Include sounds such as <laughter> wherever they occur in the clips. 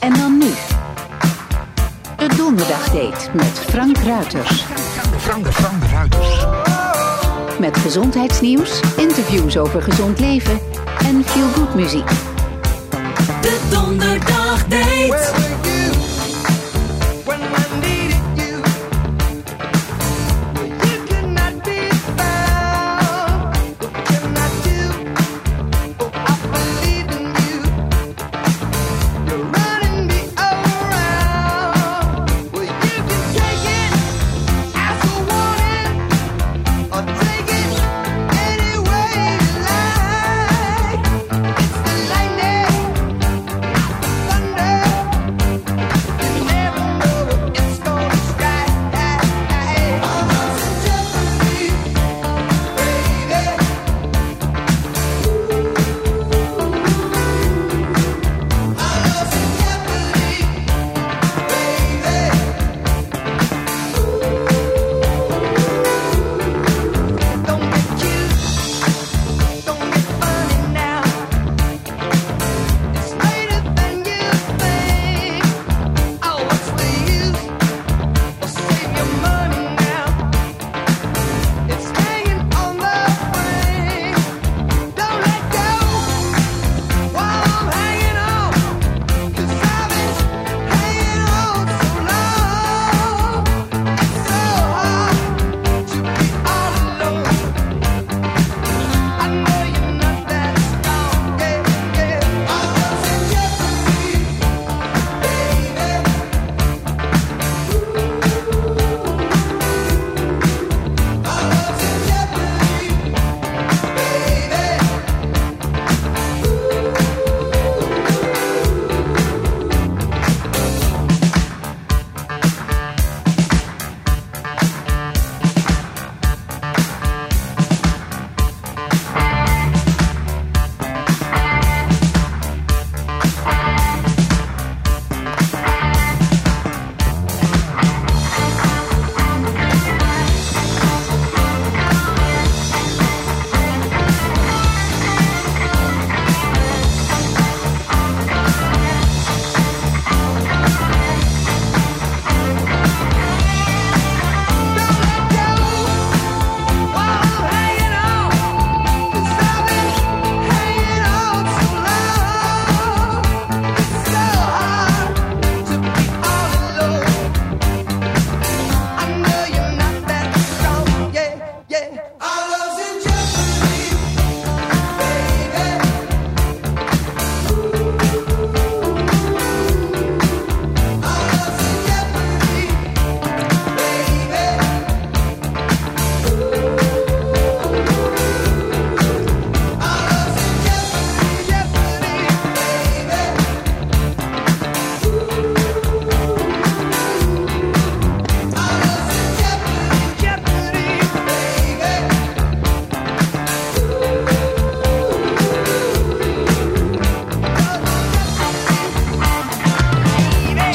En dan nu. De Donderdagdate met Frank Ruiters. Frank, Frank Ruiters. Met gezondheidsnieuws, interviews over gezond leven en feel-good muziek. De Donderdagdate.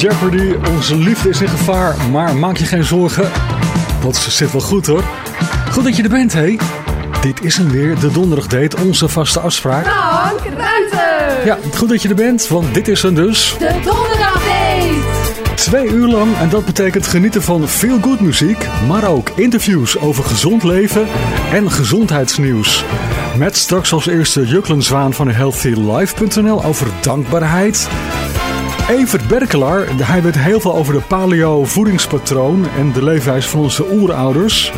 Jeopardy, onze liefde is in gevaar, maar maak je geen zorgen. Dat zit wel goed hoor. Goed dat je er bent, hé. Dit is hem weer, de donderdagdate, onze vaste afspraak. Frank Ruiter. Ja, goed dat je er bent, want dit is hem dus. De Donderdagdate. Twee uur lang en dat betekent genieten van veel good muziek, maar ook interviews over gezond leven en gezondheidsnieuws. Met straks als eerste Juklen Zwaan van healthylife.nl over dankbaarheid. Evert Berkelaar, hij weet heel veel over de paleo voedingspatroon en de leefwijze van onze oerouders.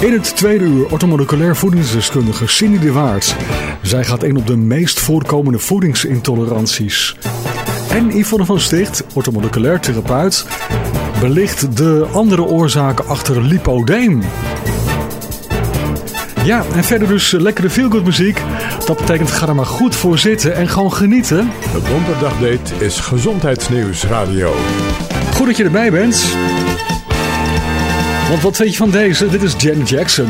In het tweede uur orthomoleculair voedingsdeskundige Cindy de Waard. Zij gaat in op de meest voorkomende voedingsintoleranties. En Yvonne van Sticht, orthomoleculair therapeut, belicht de andere oorzaken achter lipodeem. Ja, en verder dus eh, lekkere feelgood muziek. Dat betekent ga er maar goed voor zitten en gewoon genieten. De donderdagdate is gezondheidsnieuws radio. Goed dat je erbij bent. Want wat weet je van deze? Dit is Janet Jackson.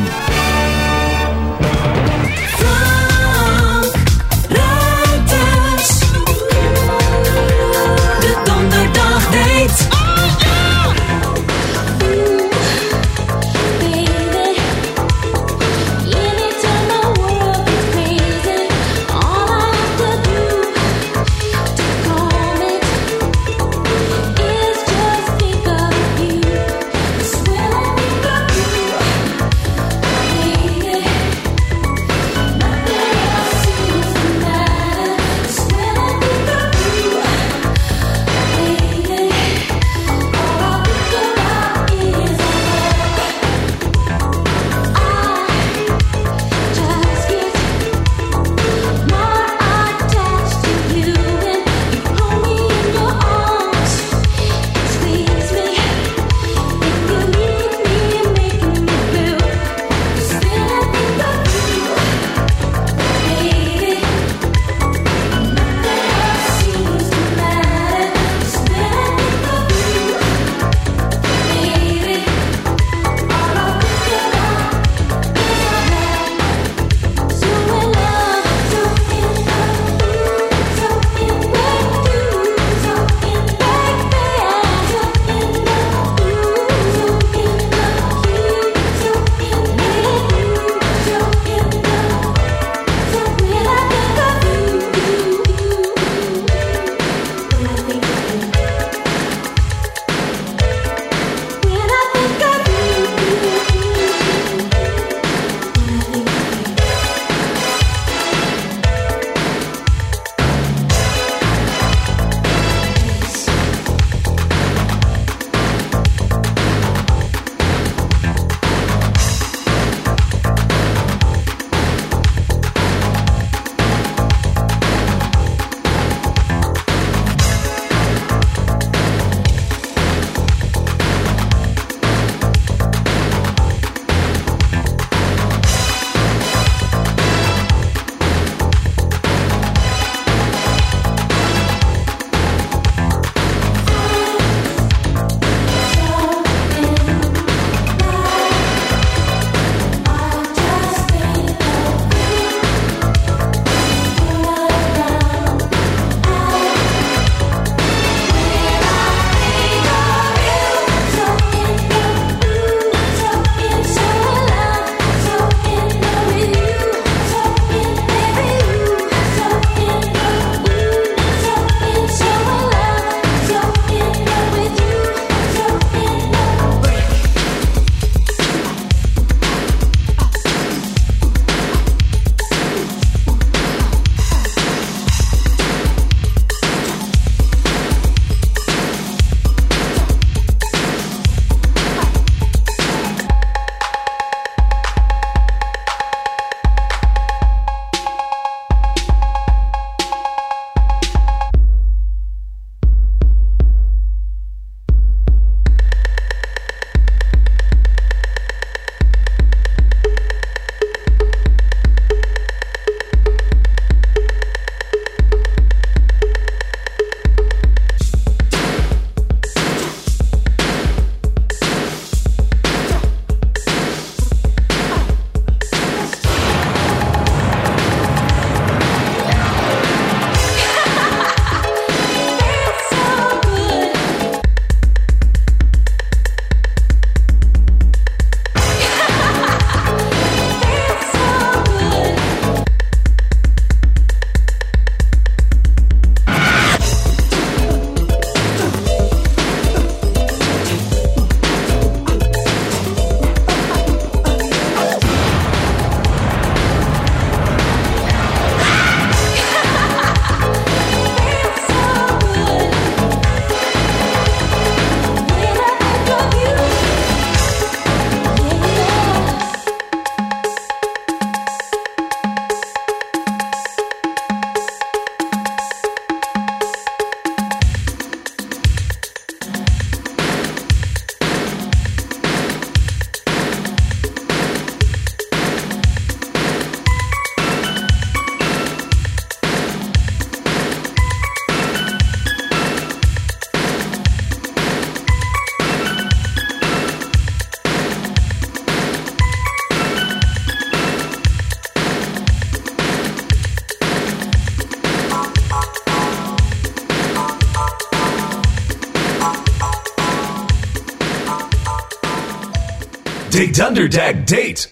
Dunderdag Date.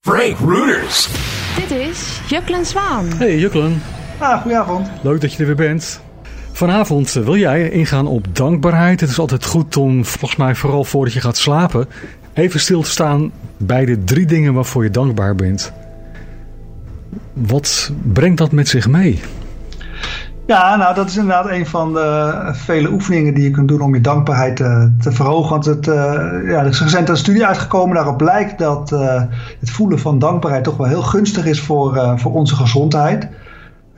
Frank Rooters. Dit is Juklen Zwaan. Hey Juklen, Ah, goedenavond. leuk dat je er weer bent. Vanavond eh, wil jij ingaan op dankbaarheid. Het is altijd goed om, volgens mij vooral voordat je gaat slapen, even stil te staan bij de drie dingen waarvoor je dankbaar bent. Wat brengt dat met zich mee? Ja, nou, dat is inderdaad een van de vele oefeningen die je kunt doen om je dankbaarheid te, te verhogen. Want het, eh, ja, er is recent een studie uitgekomen. Daarop blijkt dat eh, het voelen van dankbaarheid toch wel heel gunstig is voor, eh, voor onze gezondheid.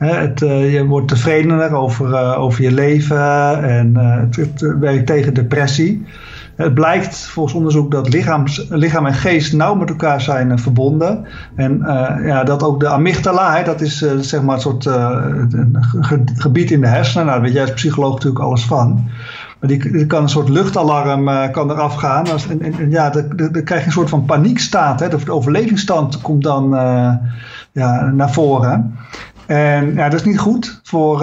Hè, het, eh, je wordt tevredener over, eh, over je leven en eh, het werkt tegen depressie. Het blijkt volgens onderzoek dat lichaam en geest nauw met elkaar zijn eh, verbonden. En eh, ja, dat ook de amygdala, hè, dat is eh, zeg maar een soort gebied in de hersenen. Nou, daar weet jij als psycholoog natuurlijk alles van. Maar die, kan een soort luchtalarm kan eraf gaan. En, ja, dan, krijg je een soort van paniekstaat. Hè. De, overlevingsstand komt dan ja, naar voren. En ja, dat is niet goed voor,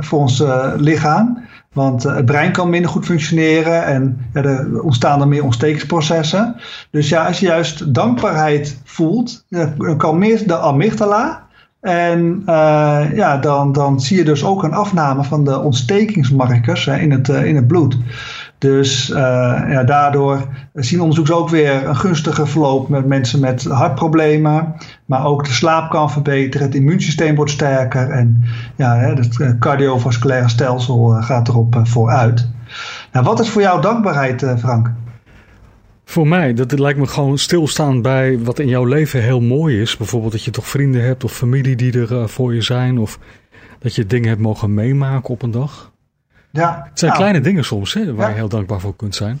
voor ons lichaam. Want eh, het brein kan minder goed functioneren en ja, er ontstaan er meer ontstekingsprocessen. Dus ja, als je juist dankbaarheid voelt, dan kalmeert de amygdala. En eh, ja, dan, dan zie je dus ook een afname van de ontstekingsmarkers hè, in, het, eh, in het bloed. Dus ja, daardoor zien onderzoekers ook weer een gunstige verloop met mensen met hartproblemen. Maar ook de slaap kan verbeteren, het immuunsysteem wordt sterker en ja, het eh, cardiovasculaire stelsel eh, gaat erop eh, vooruit. Nou, wat is voor jou dankbaarheid, Frank? Voor mij, dat het lijkt me gewoon stilstaan bij wat in jouw leven heel mooi is. Bijvoorbeeld dat je toch vrienden hebt of familie die er voor je zijn. Of dat je dingen hebt mogen meemaken op een dag. Ja, Het zijn nou, kleine dingen soms hè, waar Ja. je heel dankbaar voor kunt zijn.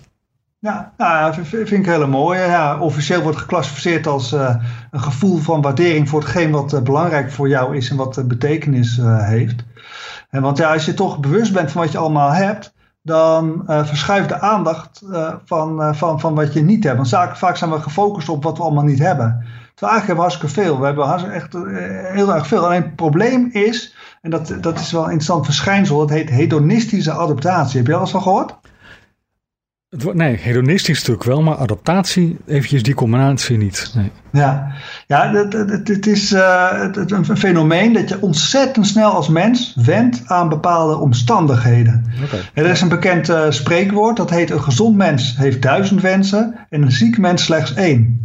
Ja, nou, vind ik hele mooi. Ja, officieel wordt geclassificeerd als eh, een gevoel van waardering voor hetgeen wat eh, belangrijk voor jou is en wat eh, betekenis heeft. En want ja, als je toch bewust bent van wat je allemaal hebt, dan verschuift de aandacht van, van, van wat je niet hebt. Want vaak zijn we gefocust op wat we allemaal niet hebben. Terwijl eigenlijk hebben we hartstikke veel. We hebben echt heel erg veel. Alleen het probleem is, en dat, dat is wel een interessant verschijnsel, dat heet hedonistische adaptatie. Heb je wel eens van gehoord? Het nee, hedonistisch natuurlijk wel, maar adaptatie, eventjes die combinatie niet. Nee. Ja, ja het, het, is eh, een fenomeen dat je ontzettend snel als mens wendt aan bepaalde omstandigheden. Er is een bekend eh, spreekwoord dat heet: een gezond mens heeft duizend wensen en een ziek mens slechts één.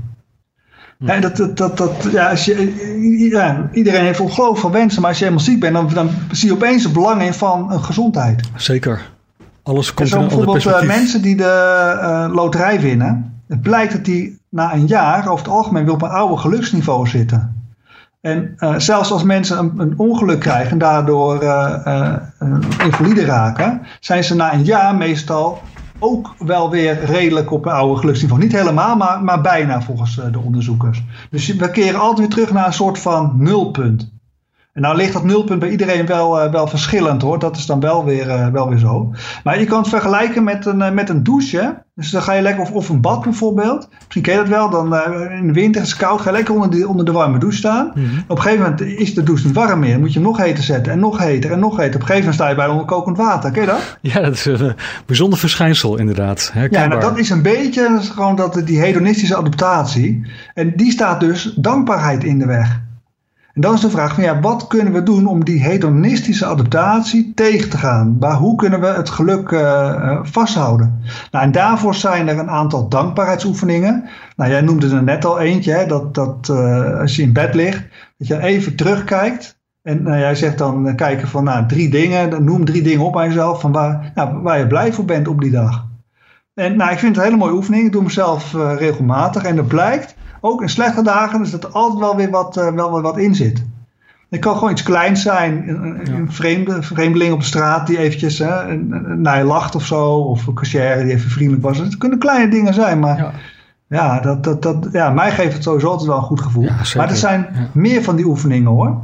Ja, dat, dat, dat, dat, ja, als je, ja, iedereen heeft ongelooflijk veel wensen, maar als je helemaal ziek bent, dan, dan zie je opeens het belang in van een gezondheid. Zeker. Alles komt in bijvoorbeeld eh, mensen die de eh, loterij winnen. Het blijkt dat die na een jaar over het algemeen weer op een oude geluksniveau zitten. En eh, zelfs als mensen een, een ongeluk krijgen en daardoor invalide raken, zijn ze na een jaar meestal ook wel weer redelijk op een oude geluksniveau. Niet helemaal, maar, maar bijna volgens de onderzoekers. Dus we keren altijd weer terug naar een soort van nulpunt. En nou ligt dat nulpunt bij iedereen wel, eh, wel verschillend hoor. Dat is dan wel weer, eh, wel weer zo. Maar je kan het vergelijken met een, eh, met een douche. hè. Dus dan ga je lekker, of, of een bad bijvoorbeeld. Misschien ken je dat wel. Dan, in de winter is het koud. Ga je lekker onder, die, onder de warme douche staan. Mhm. Op een gegeven moment is de douche niet warm meer. Dan moet je hem nog heter zetten. En nog heter en nog heter. Op een gegeven moment sta je bij onder kokend water. Ken je dat? Ja, dat is een bijzonder verschijnsel inderdaad. Ja, nou, dat is een beetje dat is gewoon dat, die hedonistische adaptatie. En die staat dus dankbaarheid in de weg. En dan is de vraag van ja, wat kunnen we doen om die hedonistische adaptatie tegen te gaan? Maar hoe kunnen we het geluk eh, eh, vasthouden? Nou, en daarvoor zijn er een aantal dankbaarheidsoefeningen. Nou, jij noemde er net al eentje, hè, dat, dat eh, als je in bed ligt, dat je even terugkijkt. En nou, jij zegt dan kijken van nou, drie dingen, dan noem drie dingen op aan jezelf van waar, nou, waar je blij voor bent op die dag. En nou, ik vind het een hele mooie oefening. Ik doe hem zelf eh, regelmatig. En het blijkt, ook in slechte dagen, dus dat er altijd wel weer wat, eh, wel weer wat in zit. Het kan gewoon iets kleins zijn. Een, vreemde, vreemdeling op de straat die eventjes hè, een- een- naar je lacht of zo. Of een cashier die even vriendelijk was. Het kunnen kleine dingen zijn, maar Ja. ja, dat, dat, dat, ja mij geeft het sowieso altijd wel een goed gevoel. Maar er zijn meer van die oefeningen hoor.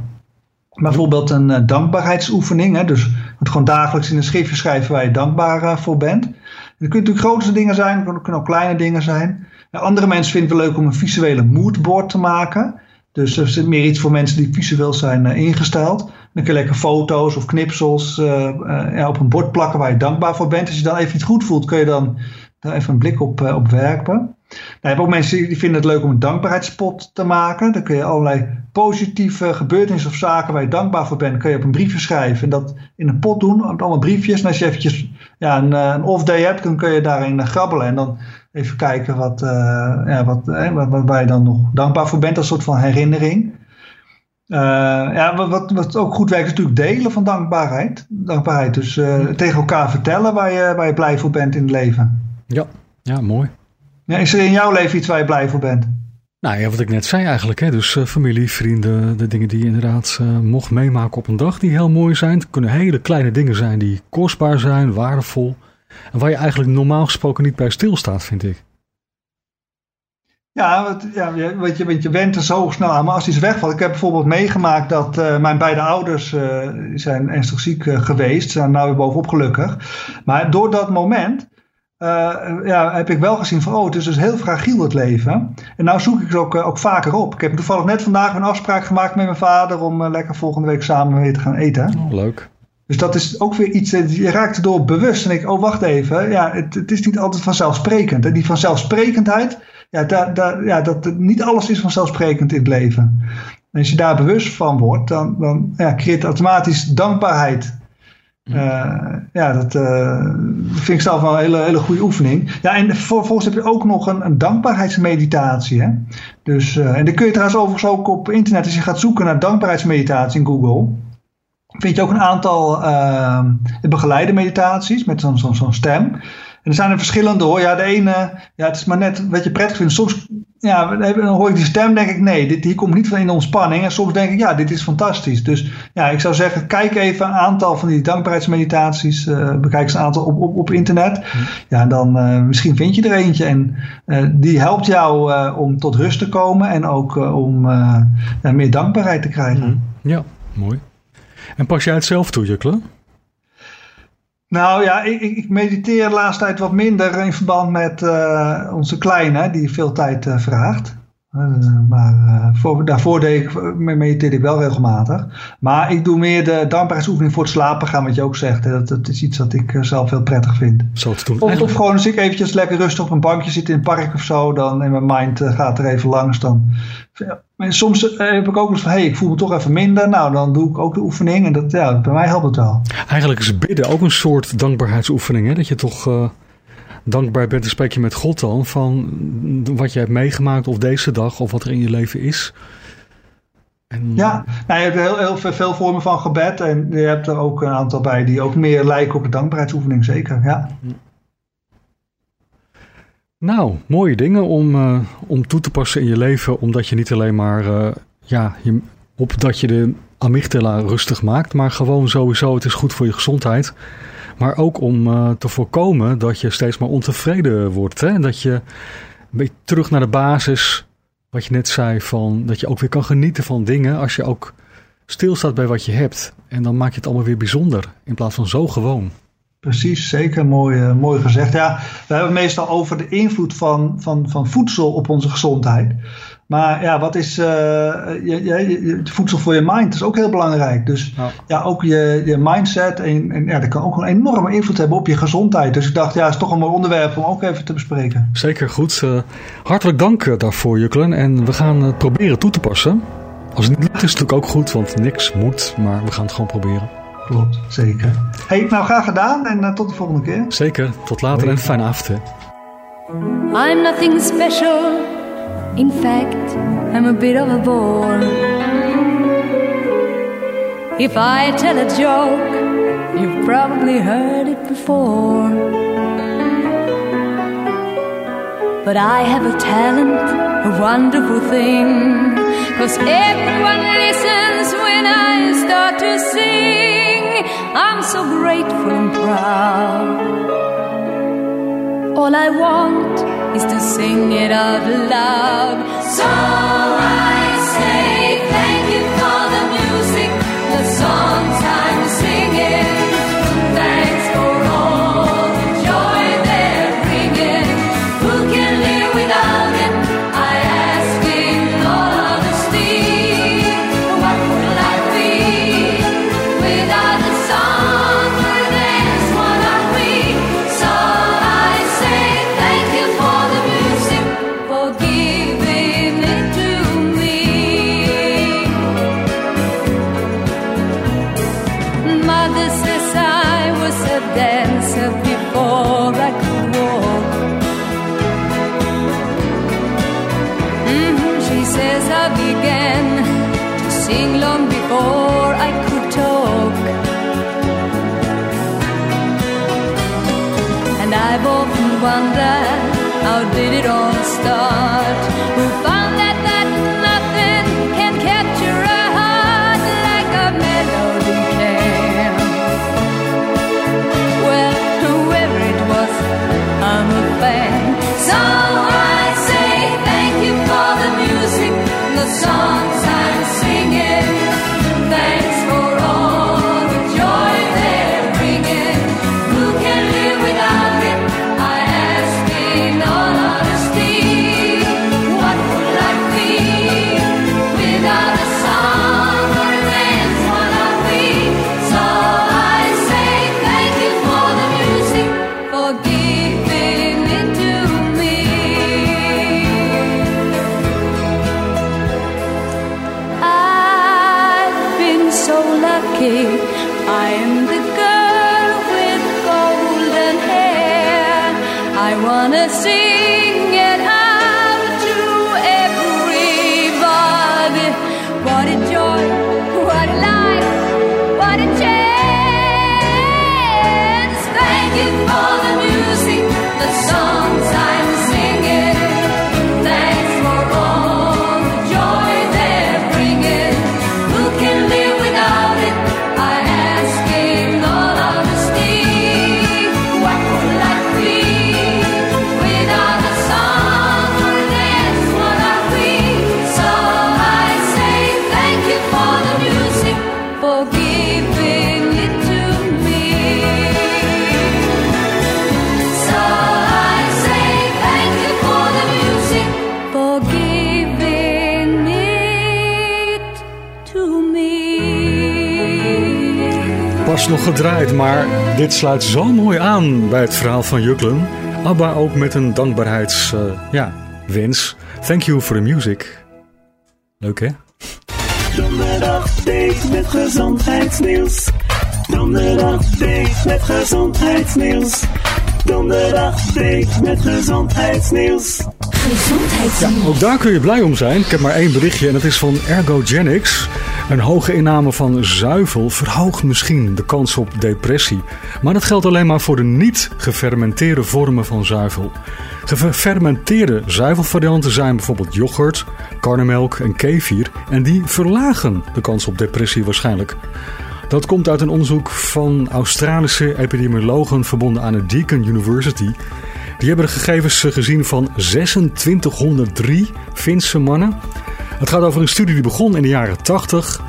Bijvoorbeeld een eh, dankbaarheidsoefening. Hè? Dus moet gewoon dagelijks in een schriftje schrijven waar je dankbaar eh, voor bent. En dat kunnen natuurlijk grootste dingen zijn, het kunnen- kunnen ook kleine dingen zijn. Ja, andere mensen vinden het leuk om een visuele moodboard te maken. Dus er zit meer iets voor mensen die visueel zijn eh, ingesteld. Dan kun je lekker foto's of knipsels eh, eh, op een bord plakken waar je dankbaar voor bent. Als je dan even iets goed voelt, kun je dan daar even een blik op, op werpen. Nou, je ook mensen die vinden het leuk om een dankbaarheidsspot te maken. Dan kun je allerlei positieve gebeurtenissen of zaken waar je dankbaar voor bent, kun je op een briefje schrijven en dat in een pot doen, op allemaal briefjes. En als je eventjes ja, een, een off day hebt, dan kun je daarin grabbelen en dan even kijken wat, eh, ja, wat, eh, wat, wat- waar je dan nog dankbaar voor bent, als soort van herinnering. Eh, ja, wat, wat, wat ook goed werkt is natuurlijk delen van dankbaarheid. dankbaarheid. Dus tegen elkaar vertellen waar je, waar je blij voor bent in het leven. Ja, ja mooi. Ja, is er in jouw leven iets waar je blij voor bent? Nou ja, wat ik net zei eigenlijk. Hè? Dus familie, vrienden, de dingen die je inderdaad mocht meemaken op een dag die heel mooi zijn. Het kunnen hele kleine dingen zijn die kostbaar zijn, waardevol. En waar je eigenlijk normaal gesproken niet bij stilstaat, vind ik. Ja, wat, ja je- want, je, want je went er zo snel aan. Maar als iets wegvalt. Ik heb bijvoorbeeld meegemaakt dat eh, mijn beide ouders eh, zijn ernstig ziek eh, geweest. Zijn nou weer bovenop gelukkig. Maar door dat moment ja, heb ik wel gezien van... Oh, het is dus heel fragiel het leven. En nou zoek ik ze ook, ook vaker op. Ik heb toevallig net vandaag een afspraak gemaakt met mijn vader... om lekker volgende week samen weer te gaan eten. Oh, leuk. Dus dat is ook weer iets, eh, je raakt erdoor bewust. En ik, oh wacht even, ja, het, het is niet altijd vanzelfsprekend. En die vanzelfsprekendheid, ja, daar, daar, ja dat, niet alles is vanzelfsprekend in het leven. En als je daar bewust van wordt, dan, dan ja, creëert automatisch dankbaarheid. Eh, ja, dat eh, vind ik zelf wel een hele, hele goede oefening. Ja, en vervolgens heb je ook nog een, een dankbaarheidsmeditatie. Hè? Dus, en die kun je trouwens overigens ook op internet, als je gaat zoeken naar dankbaarheidsmeditatie in Google vind je ook een aantal uh, begeleide meditaties met zo'n zo'n zo'n stem. En er zijn er verschillende hoor. Ja, de ene, ja, het is maar net wat je prettig vindt. Soms ja, dan hoor ik die stem, denk ik, nee, dit, hier komt niet van in de ontspanning. En soms denk ik, ja, dit is fantastisch. Dus ja, ik zou zeggen, kijk even een aantal van die dankbaarheidsmeditaties. Uh, bekijk eens een aantal op, op, op internet. Ja, dan uh, misschien vind je er eentje. En uh, die helpt jou om tot rust te komen en ook om ja, meer dankbaarheid te krijgen. Ja, mooi. En pas jij het zelf toe, Jukle? Nou ja, ik, ik, mediteer de laatste tijd wat minder in verband met uh, onze kleine, die veel tijd uh, vraagt. Uh, maar voor, daarvoor deed ik, mediteerde ik wel regelmatig. Maar ik doe meer de dankbaarheidsoefening voor het slapen gaan, wat je ook zegt. Dat, dat is iets wat ik zelf heel prettig vind. Zo te doen. Of, of, gewoon als ik eventjes lekker rustig op een bankje zit in een park of zo, dan in mijn mind gaat er even langs. Dan, ja, soms heb ik ook eens van, hé, hey, ik voel me toch even minder. Nou, dan doe ik ook de oefening en dat, ja, bij mij helpt het wel. Eigenlijk is bidden ook een soort dankbaarheidsoefening, hè? Dat je toch uh, dankbaar bent, dan spreek je met God dan van wat je hebt meegemaakt of deze dag of wat er in je leven is. En, ja, nou, je hebt heel, heel veel, veel vormen van gebed en je hebt er ook een aantal bij die ook meer lijken op een dankbaarheidsoefening, zeker, ja. Nou, mooie dingen om, uh, om toe te passen in je leven, omdat je niet alleen maar, uh, ja, je, op dat je de amygdala rustig maakt, maar gewoon sowieso, het is goed voor je gezondheid. Maar ook om uh, te voorkomen dat je steeds maar ontevreden wordt. Hè? En dat je een beetje terug naar de basis, wat je net zei, van dat je ook weer kan genieten van dingen als je ook stilstaat bij wat je hebt. En dan maak je het allemaal weer bijzonder, in plaats van zo gewoon. Precies, zeker. Mooi, uh, mooi gezegd. Ja, we hebben het meestal over de invloed van, van, van voedsel op onze gezondheid. Maar ja, wat is uh, je, je, je, voedsel voor je mind? is ook heel belangrijk. Dus ja, ja ook je, je mindset. En, en ja, dat kan ook een enorme invloed hebben op je gezondheid. Dus ik dacht, ja, het is toch een mooi onderwerp om ook even te bespreken. Zeker, goed. Uh, hartelijk dank daarvoor, Juklen. En we gaan het proberen toe te passen. Als het niet lukt, is het natuurlijk ook goed, want niks moet. Maar we gaan het gewoon proberen. Klopt, zeker. Hey, nou graag gedaan en uh, tot de volgende keer. Zeker, tot later Hoi. en fijne avond. Hè. I'm nothing special. In fact, I'm a bit of a bore. If I tell a joke, you've probably heard it before. But I have a talent, a wonderful thing. Cause everyone listens when I start to sing. I'm so grateful and proud. All I want is to sing it out loud. So I it all start? Dit sluit zo mooi aan bij het verhaal van Juklen. Abba ook met een dankbaarheids, eh, ja, wens. Thank you for the music. Leuk hè? Donderdag date met gezondheidsnieuws. Donderdag date met gezondheidsnieuws. Donderdag date met gezondheidsnieuws. Ja, ook daar kun je blij om zijn. Ik heb maar één berichtje en dat is van Ergogenics. Een hoge inname van zuivel verhoogt misschien de kans op depressie. Maar dat geldt alleen maar voor de niet gefermenteerde vormen van zuivel. Gefermenteerde zuivelvarianten zijn bijvoorbeeld yoghurt, karnemelk en kefir. En die verlagen de kans op depressie waarschijnlijk. Dat komt uit een onderzoek van Australische epidemiologen verbonden aan de Deakin University. Die hebben de gegevens gezien van 2603 Finse mannen. Het gaat over een studie die begon in de jaren 80.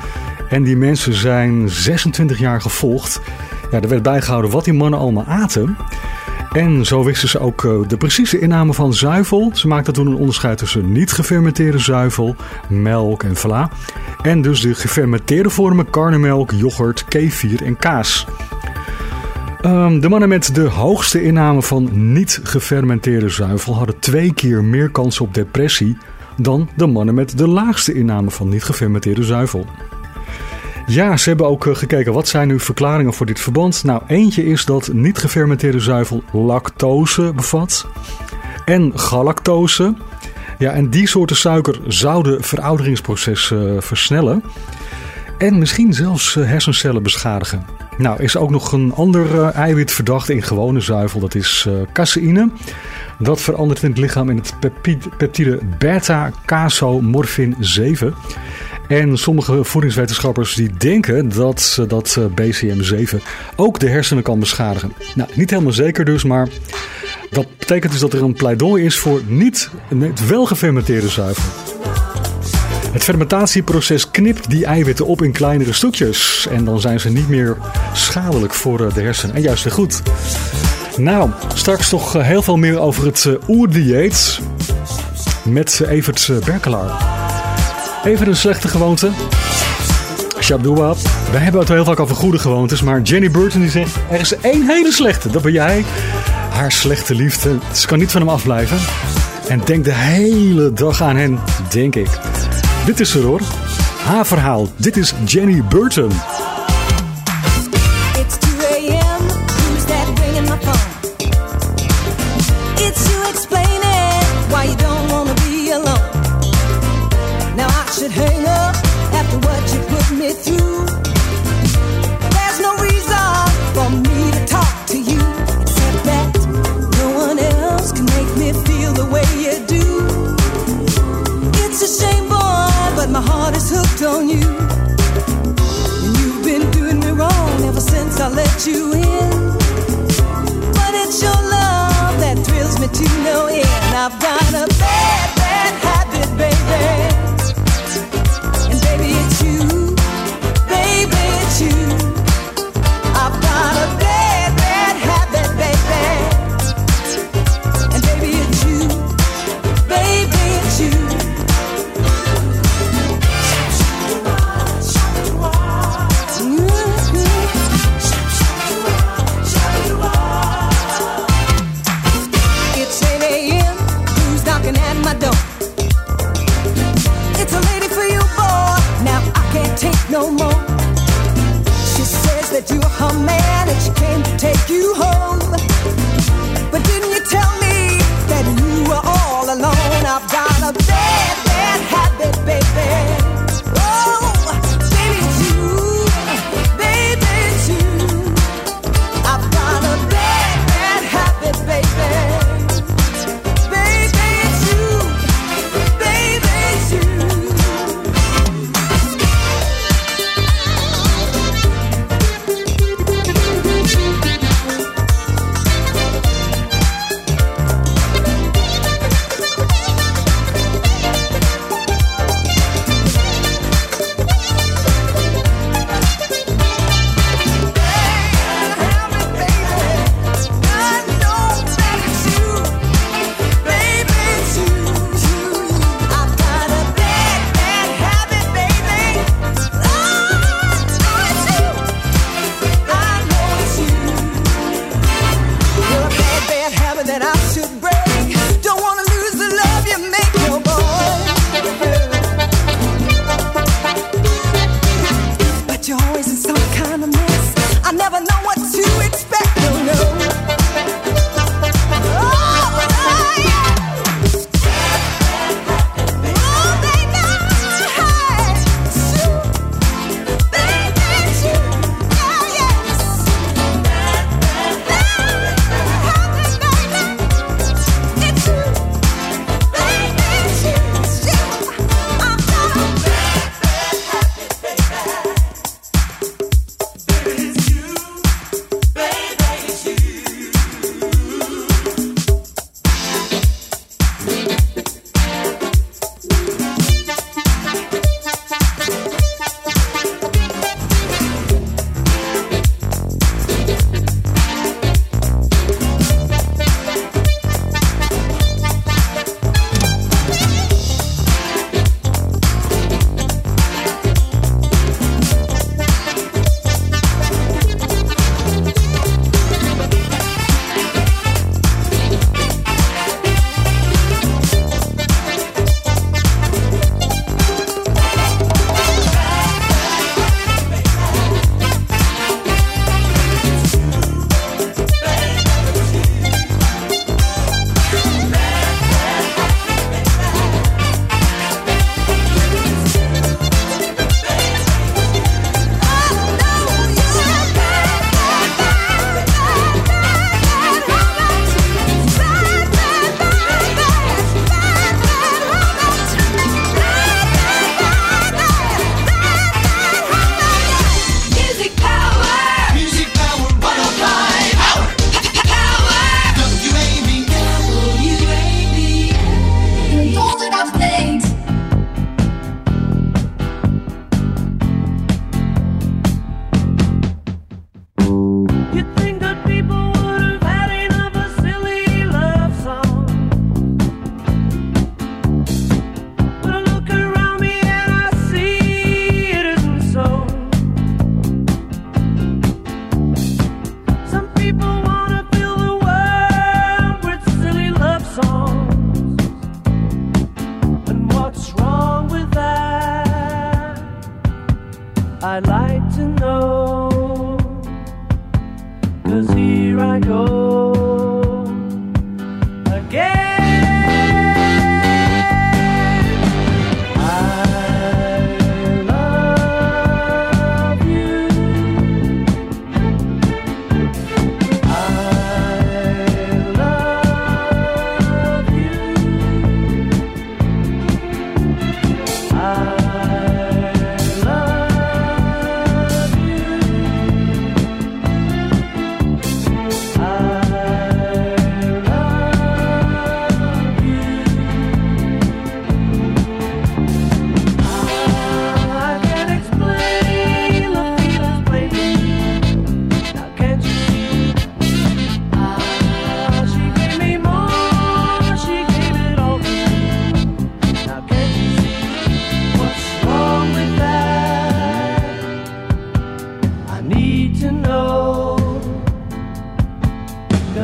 En die mensen zijn 26 jaar gevolgd. Ja, er werd bijgehouden wat die mannen allemaal aten. En zo wisten ze ook eh, de precieze inname van zuivel. Ze maakten toen een onderscheid tussen niet gefermenteerde zuivel, melk en vla. En dus de gefermenteerde vormen karnemelk, yoghurt, kefir en kaas. Ehm, de mannen met de hoogste inname van niet gefermenteerde zuivel hadden twee keer meer kans op depressie dan de mannen met de laagste inname van niet gefermenteerde zuivel. Ja, ze hebben ook eh, gekeken wat zijn nu verklaringen voor dit verband. Nou, eentje is dat niet gefermenteerde zuivel lactose bevat en galactose. Ja, en die soorten suiker zouden verouderingsproces eh, versnellen. En misschien zelfs eh, hersencellen beschadigen. Nou, is ook nog een ander eh, eiwit verdacht in gewone zuivel. Dat is eh, caseïne. Dat verandert in het lichaam in het peptide, beta-casomorfin 7. En sommige voedingswetenschappers die denken dat dat eh, BCM7 ook de hersenen kan beschadigen. Nou, niet helemaal zeker dus, maar dat betekent dus dat er een pleidooi is voor niet wel gefermenteerde zuivel. Het fermentatieproces knipt die eiwitten op in kleinere stukjes. En dan zijn ze niet meer schadelijk voor eh, de hersenen. En juist weer goed. Nou, straks toch eh, heel veel meer over het eh, oerdieet. Met Evert Berkelaar. Even een slechte gewoonte. Shabdoua. We hebben het heel vaak over goede gewoontes. Maar Jenny Burton die zegt, er is één hele slechte. Dat ben jij. Haar slechte liefde. Ze kan niet van hem afblijven. En denkt de hele dag aan hen, denk ik. Dit is er hoor. Haar verhaal. Dit is Jenny Burton. you in.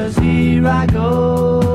Cause here I go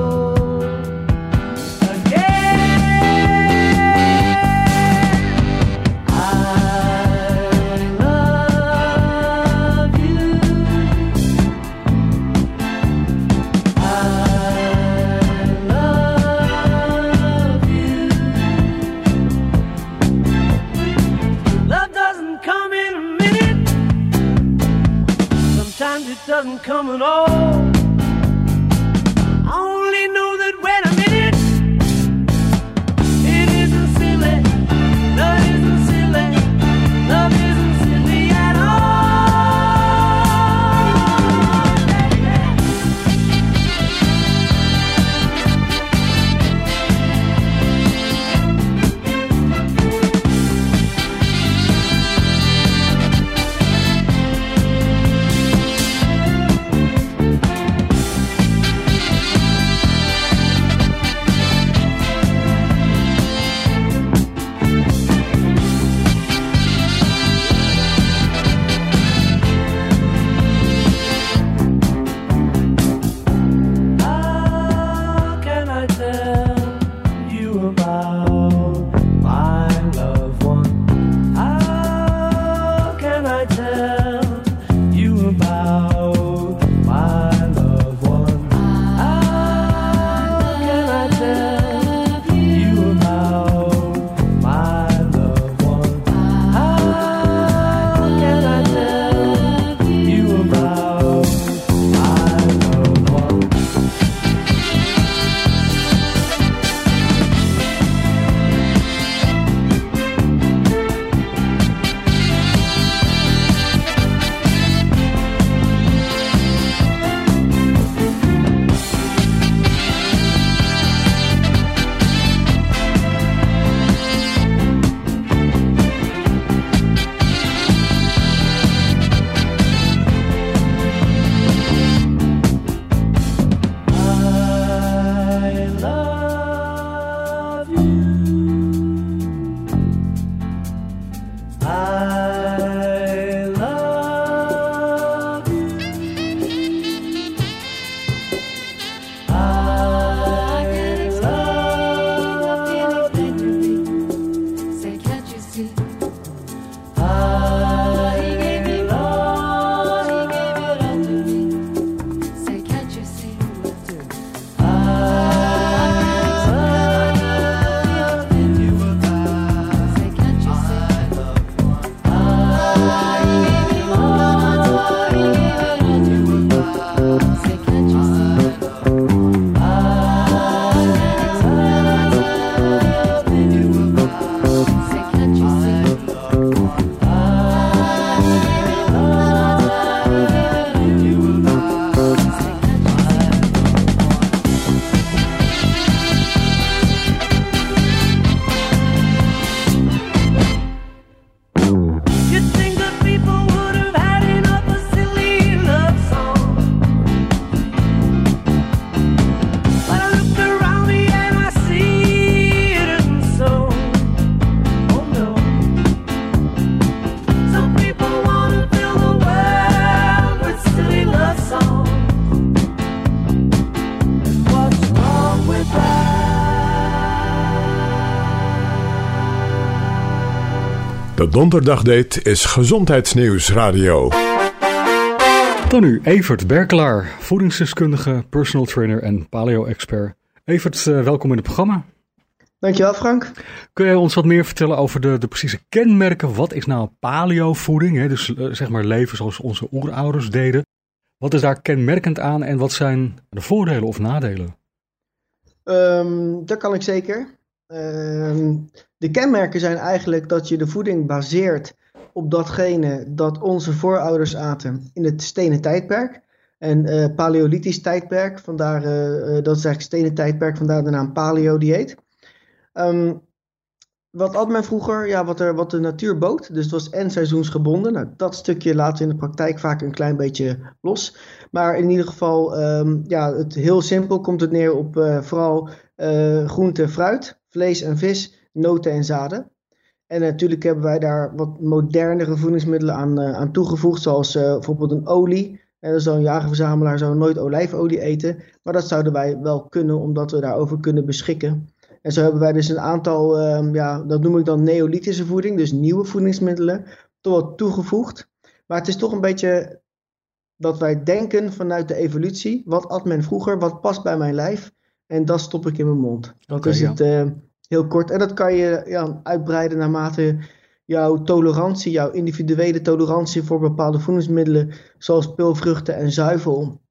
De donderdagdate is Gezondheidsnieuws Radio. Dan nu Evert Berkelaar, voedingsdeskundige, personal trainer en paleo-expert. Evert, eh, welkom in het programma. Dankjewel Frank. Kun jij ons wat meer vertellen over de, de precieze kenmerken? Wat is nou paleo-voeding? Hè? Dus eh, zeg maar leven zoals onze oerouders deden. Wat is daar kenmerkend aan en wat zijn de voordelen of nadelen? Ehm, dat kan ik zeker. Ehm, de kenmerken zijn eigenlijk dat je de voeding baseert op datgene dat onze voorouders aten in het stenen tijdperk. En eh paleolithisch tijdperk, vandaar, eh, eh, dat is eigenlijk stenen tijdperk, vandaar de naam paleo-dieet. Ehm, wat at men vroeger? Ja, wat, er, wat de natuur bood. Dus het was en seizoensgebonden. Nou, dat stukje laten we in de praktijk vaak een klein beetje los. Maar in ieder geval, ehm, ja, het, heel simpel komt het neer op vooral groente, fruit, vlees en vis, noten en zaden. En natuurlijk hebben wij daar wat modernere voedingsmiddelen aan, eh, aan toegevoegd, zoals eh, bijvoorbeeld een olie, En zo'n jager-verzamelaar zou nooit olijfolie eten. Maar dat zouden wij wel kunnen, omdat we daarover kunnen beschikken. En zo hebben wij dus een aantal, ehm, ja, dat noem ik dan neolithische voeding, dus nieuwe voedingsmiddelen, toch wat toegevoegd. Maar het is toch een beetje dat wij denken vanuit de evolutie. Wat at men vroeger? Wat past bij mijn lijf? En dat stop ik in mijn mond. Dat Oké, is ja. het eh, heel kort. En dat kan je ja, uitbreiden naarmate jouw tolerantie, jouw individuele tolerantie voor bepaalde voedingsmiddelen, zoals peulvruchten en zuivel,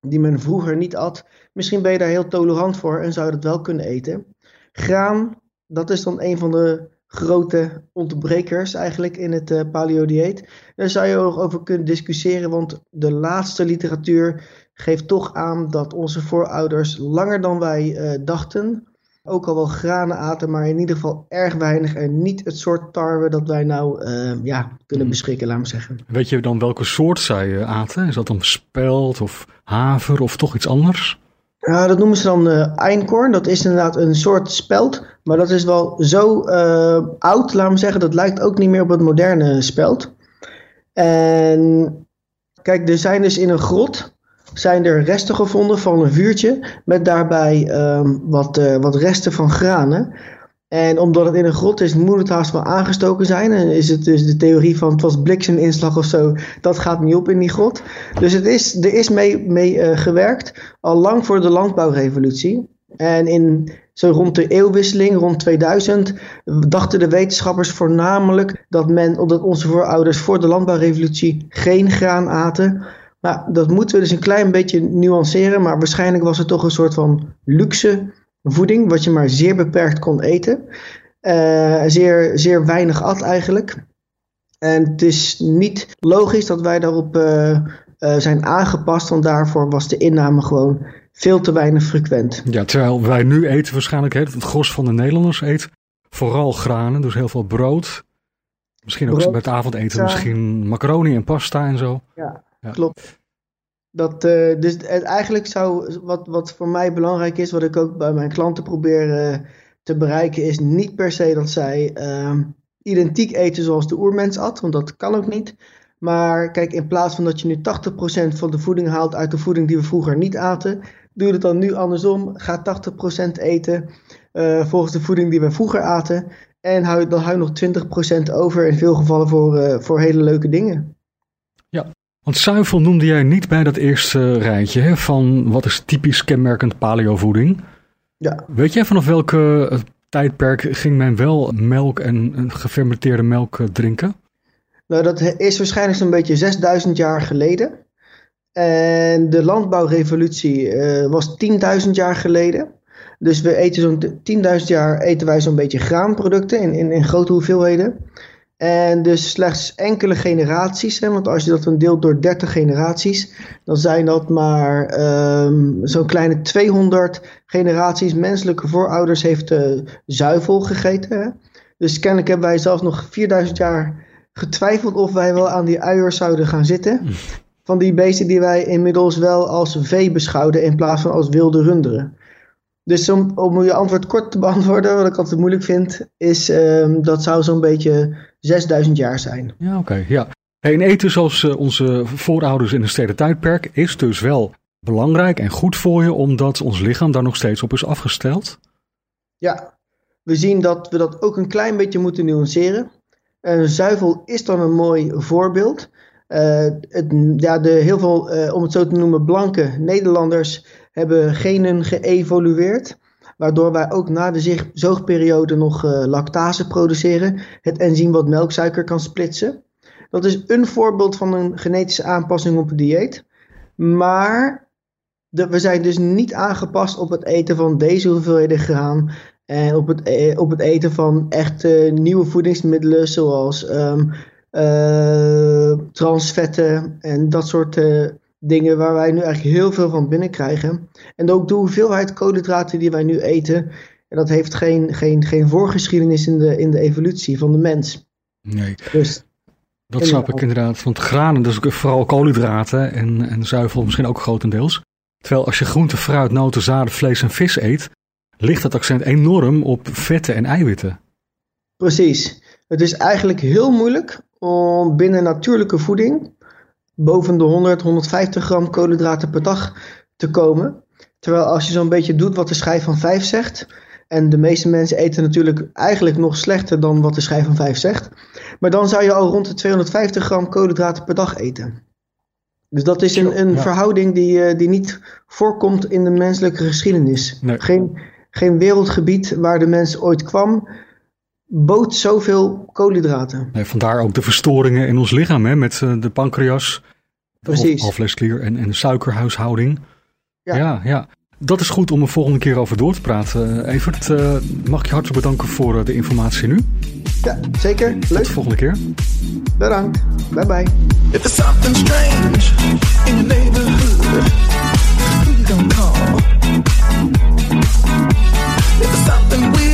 die men vroeger niet at. Misschien ben je daar heel tolerant voor en zou je dat wel kunnen eten. Graan, dat is dan een van de grote ontbrekers eigenlijk in het eh paleo-dieet. Daar zou je ook over kunnen discussiëren, want de laatste literatuur geeft toch aan dat onze voorouders langer dan wij eh, dachten ook al wel granen aten, maar in ieder geval erg weinig en niet het soort tarwe dat wij nou eh, ja, kunnen beschikken, laat maar zeggen. Weet je dan welke soort zij eh, aten? Is dat dan spelt of haver of toch iets anders? Ja, dat noemen ze dan einkorn. Dat is inderdaad een soort speld, maar dat is wel zo oud, laat me zeggen. Dat lijkt ook niet meer op het moderne speld. En kijk, er zijn dus in een grot zijn er resten gevonden van een vuurtje met daarbij ehm, wat, eh, wat resten van granen. En omdat het in een grot is, moet het haast wel aangestoken zijn. En is het dus de theorie van het was blikseminslag of zo, dat gaat niet op in die grot. Dus het is, er is mee, mee eh, gewerkt, al lang voor de landbouwrevolutie. En in zo rond de eeuwwisseling, rond 2000, dachten de wetenschappers voornamelijk dat, men, dat onze voorouders voor de landbouwrevolutie geen graan aten. Nou, dat moeten we dus een klein beetje nuanceren, maar waarschijnlijk was het toch een soort van luxe voeding, wat je maar zeer beperkt kon eten. Eh, zeer, zeer weinig at eigenlijk. En het is niet logisch dat wij daarop eh, eh, zijn aangepast, want daarvoor was de inname gewoon veel te weinig frequent. Ja, terwijl wij nu eten waarschijnlijk, het gros van de Nederlanders eet vooral granen, dus heel veel brood. Misschien ook Brood, bij het avondeten ja. misschien macaroni en pasta en zo. Ja, Klopt. Dat, eh, dus eigenlijk zou, wat, wat voor mij belangrijk is, wat ik ook bij mijn klanten probeer eh, te bereiken, is niet per se dat zij ehm, identiek eten zoals de oermens at, want dat kan ook niet. Maar kijk, in plaats van dat je nu 80% van de voeding haalt uit de voeding die we vroeger niet aten, doe het dan nu andersom. Ga 80% eten eh, volgens de voeding die we vroeger aten. En hou, dan hou je nog 20% over in veel gevallen voor, voor hele leuke dingen. Want zuivel noemde jij niet bij dat eerste rijtje hè, van wat is typisch kenmerkend paleovoeding. Ja. Weet jij vanaf welke eh, tijdperk ging men wel melk en en gefermenteerde melk eh, drinken? Nou, dat is waarschijnlijk zo'n beetje 6000 jaar geleden. En de landbouwrevolutie eh, was 10.000 jaar geleden. Dus we eten zo'n 10.000 jaar eten wij zo'n beetje graanproducten in, in, in grote hoeveelheden. En dus slechts enkele generaties, hè, want als je dat dan deelt door 30 generaties, dan zijn dat maar ehm, zo'n kleine 200 generaties menselijke voorouders heeft zuivel gegeten. Hè. Dus kennelijk hebben wij zelfs nog 4000 jaar getwijfeld of wij wel aan die uiers zouden gaan zitten. Van die beesten die wij inmiddels wel als vee beschouwden in plaats van als wilde runderen. Dus om, om je antwoord kort te <laughs> beantwoorden, wat ik altijd moeilijk vind, is ehm, dat zou zo'n beetje 6000 jaar zijn. Ja, oké. ja. Hey, en eten zoals eh, onze voorouders in het steden tijdperk is dus wel belangrijk en goed voor je, omdat ons lichaam daar nog steeds op is afgesteld. Ja, we zien dat we dat ook een klein beetje moeten nuanceren. Eh, zuivel is dan een mooi voorbeeld. Eh, het, ja, de, heel veel, eh, om het zo te noemen, blanke Nederlanders hebben genen geëvolueerd. Waardoor wij ook na de zoogperiode nog eh, lactase produceren. Het enzym wat melksuiker kan splitsen. Dat is een voorbeeld van een genetische aanpassing op het dieet. Maar we zijn dus niet aangepast op het eten van deze hoeveelheden graan. En op het, e- op het eten van echte nieuwe voedingsmiddelen zoals ehm, eh, transvetten en dat soort eh, dingen waar wij nu eigenlijk heel veel van binnenkrijgen. En ook de hoeveelheid koolhydraten die wij nu eten, en dat heeft geen, geen, geen voorgeschiedenis in de, in de evolutie van de mens. Nee, Dus dat snap ik inderdaad. Want granen, dus vooral koolhydraten en, en zuivel misschien ook grotendeels. Terwijl als je groente, fruit, noten, zaden, vlees en vis eet, ligt dat accent enorm op vetten en eiwitten. Precies. Het is eigenlijk heel moeilijk om binnen natuurlijke voeding boven de 100, 150 gram koolhydraten per dag te komen. Terwijl als je zo'n beetje doet wat de schijf van 5 zegt. En de meeste mensen eten natuurlijk eigenlijk nog slechter dan wat de schijf van 5 zegt. Maar dan zou je al rond de 250 gram koolhydraten per dag eten. Dus dat is een, een Ja. verhouding die, eh, die niet voorkomt in de menselijke geschiedenis. Nee. Geen, geen wereldgebied waar de mens ooit kwam, bood zoveel koolhydraten. Nee, vandaar ook de verstoringen in ons lichaam hè, met eh, de pancreas, Precies. Of, alvleesklier en, en de suikerhuishouding. Ja. ja, ja. Dat is goed om er volgende keer over door te praten. Eh, Evert, eh, mag ik je hartelijk bedanken voor de informatie nu. Ja, zeker. Tot Leuk. de volgende keer. Bedankt. Bye bye. If there's something strange in your neighborhood, who you gonna call? If there's something weird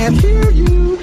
can't hear you.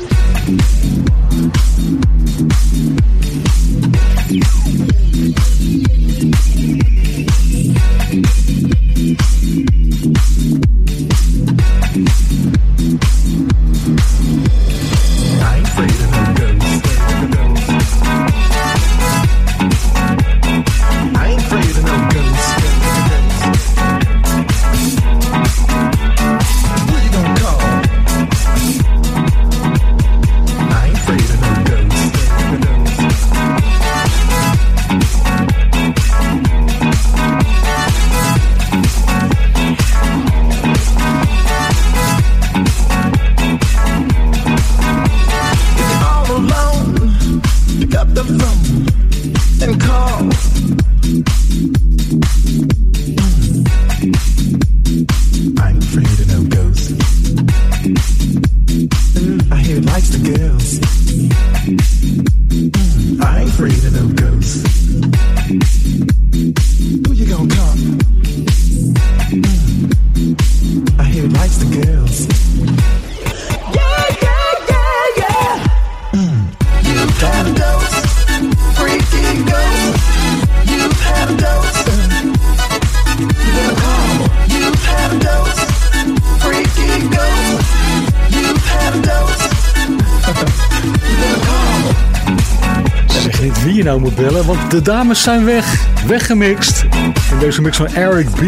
De dames zijn weg. Weggemixt. In deze mix van Eric B.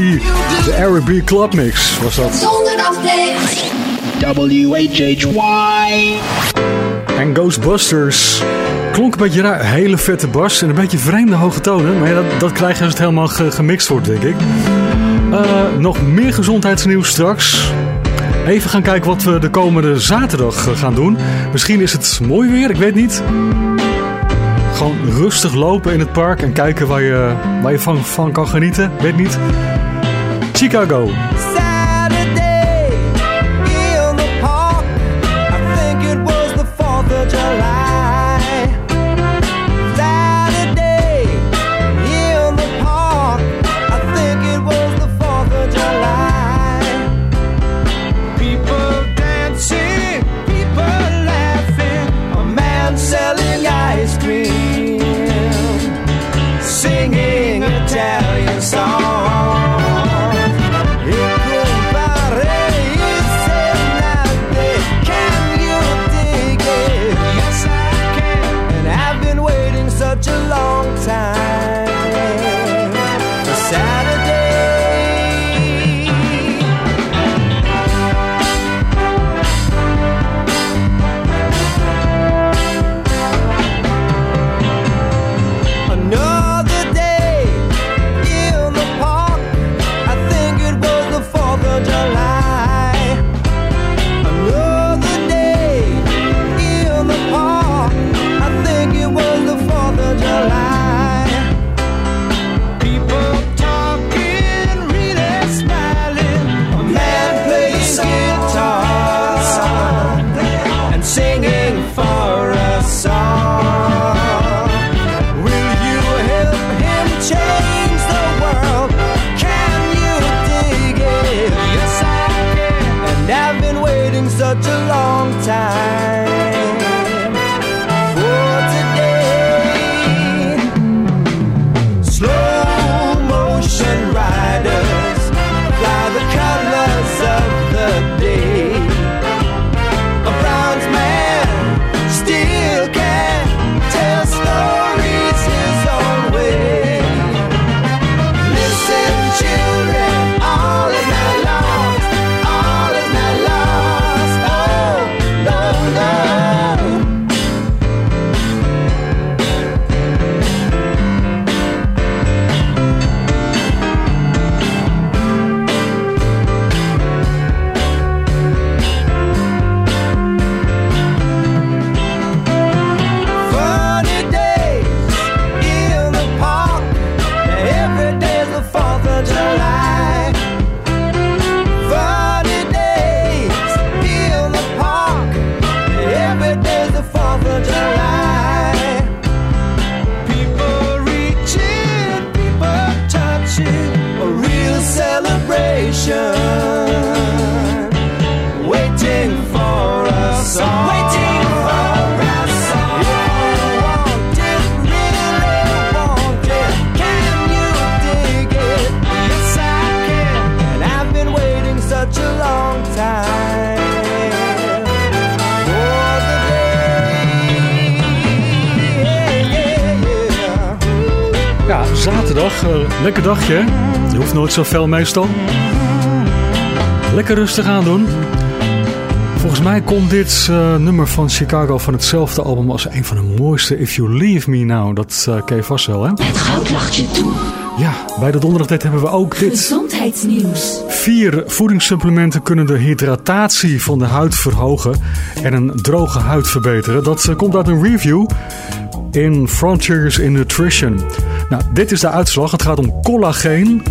De Eric B Club Mix was dat. WHHY. En Ghostbusters. Klonk een beetje raar. Hele vette bas en een beetje vreemde hoge tonen. Maar ja, dat, dat krijg je als het helemaal ge- gemixt wordt, denk ik. Eh, nog meer gezondheidsnieuws straks. Even gaan kijken wat we de komende zaterdag eh, gaan doen. Misschien is het mooi weer, ik weet niet. Gewoon rustig lopen in het park en kijken waar je, waar je van, van kan genieten. Weet niet. Chicago. Zo fel meestal. Lekker rustig aan doen. Volgens mij komt dit eh, nummer van Chicago van hetzelfde album als een van de mooiste If You Leave Me Now. Dat eh, ken je vast wel, hè? Het goud lacht je toe. Ja, bij de donderdagdate hebben we ook dit. Gezondheidsnieuws. Vier voedingssupplementen kunnen de hydratatie van de huid verhogen en een droge huid verbeteren. Dat eh, komt uit een review in Frontiers in Nutrition. Nou, dit is de uitslag. Het gaat om collageen,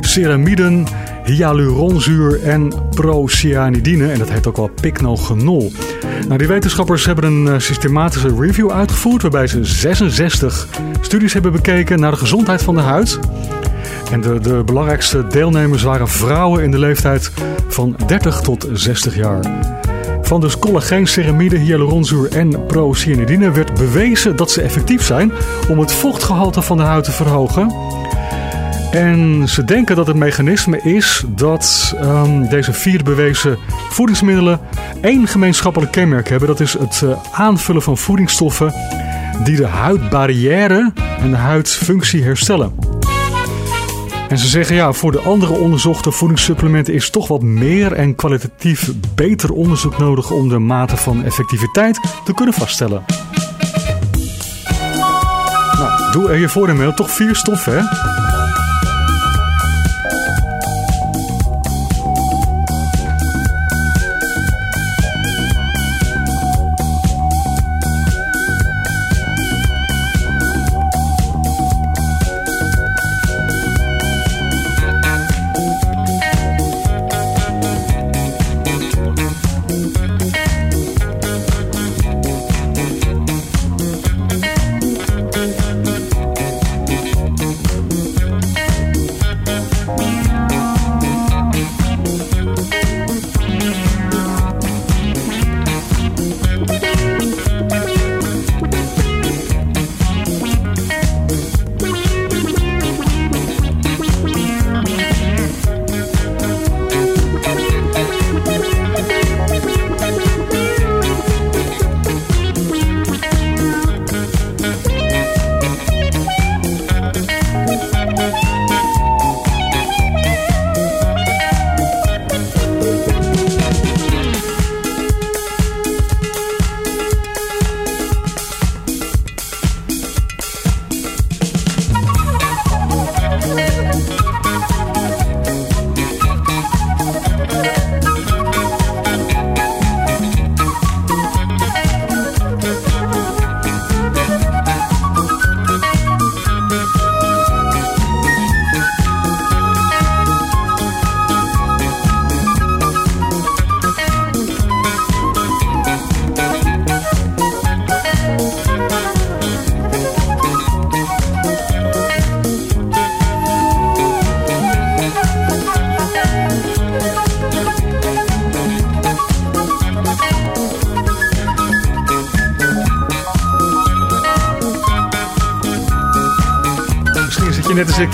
ceramiden, hyaluronzuur en procyanidine. En dat heet ook wel pycnogenol. Nou, die wetenschappers hebben een eh, systematische review uitgevoerd... waarbij ze 66 studies hebben bekeken naar de gezondheid van de huid... En de, de belangrijkste deelnemers waren vrouwen in de leeftijd van 30 tot 60 jaar. Van dus collageen, ceramide, hyaluronzuur en procyanidine werd bewezen dat ze effectief zijn om het vochtgehalte van de huid te verhogen. En ze denken dat het mechanisme is dat ehm, deze vier bewezen voedingsmiddelen één gemeenschappelijk kenmerk hebben. Dat is het eh, aanvullen van voedingsstoffen die de huidbarrière en de huidfunctie herstellen. En ze zeggen ja, voor de andere onderzochte voedingssupplementen is toch wat meer en kwalitatief beter onderzoek nodig om de mate van effectiviteit te kunnen vaststellen. Nou, doe er je voordeel mee. Toch vier stoffen, hè?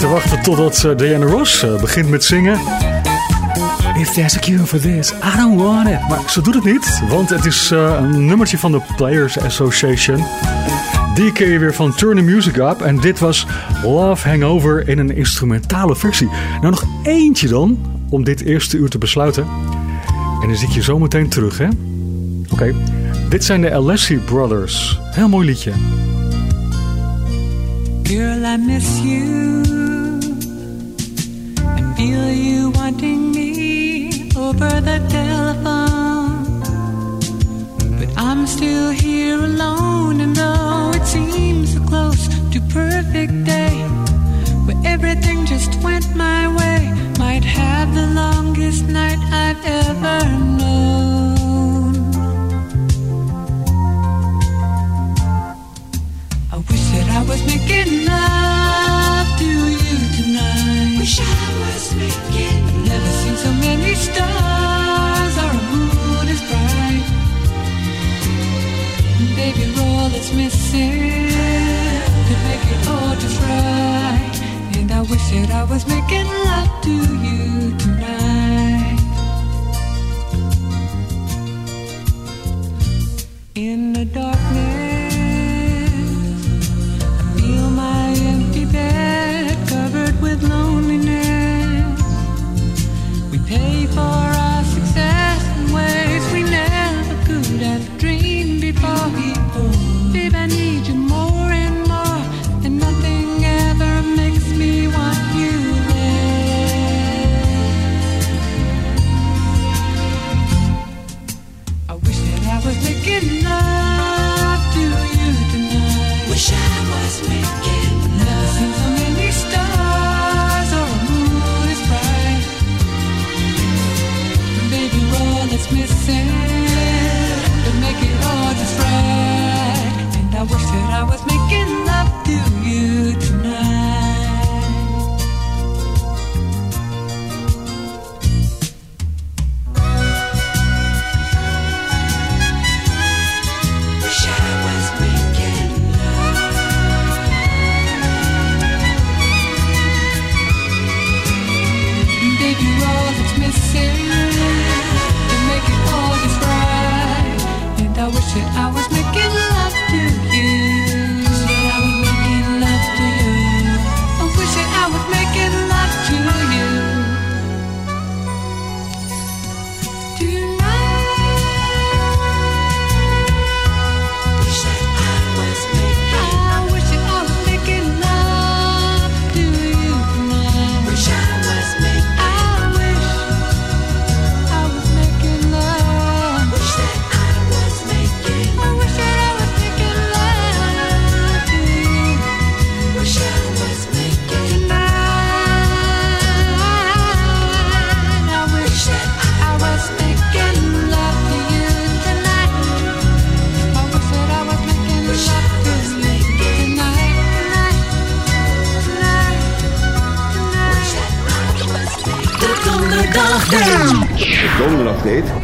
Te wachten totdat eh, Diana Ross eh, begint met zingen. If there's a cure for this, I don't want it. Maar ze doet het niet, want het is eh, een nummertje van de Players Association. Die ken je weer van Turn the Music Up. En dit was Love Hangover in een instrumentale versie. Nou, nog eentje dan, om dit eerste uur te besluiten. En dan zit je zo meteen terug, hè? Oké, dit zijn de Alessi Brothers. Heel mooi liedje. Girl, I miss you feel you wanting me over the telephone. But I'm still here alone, and though it seems so close to perfect day, where everything just went my way, might have the longest night I've ever known. I wish that I was making love to you tonight. Wish I stars or a moon as bright. Baby, all missing make it all. And I wish that I was making love to you tonight.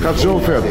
Donderdag date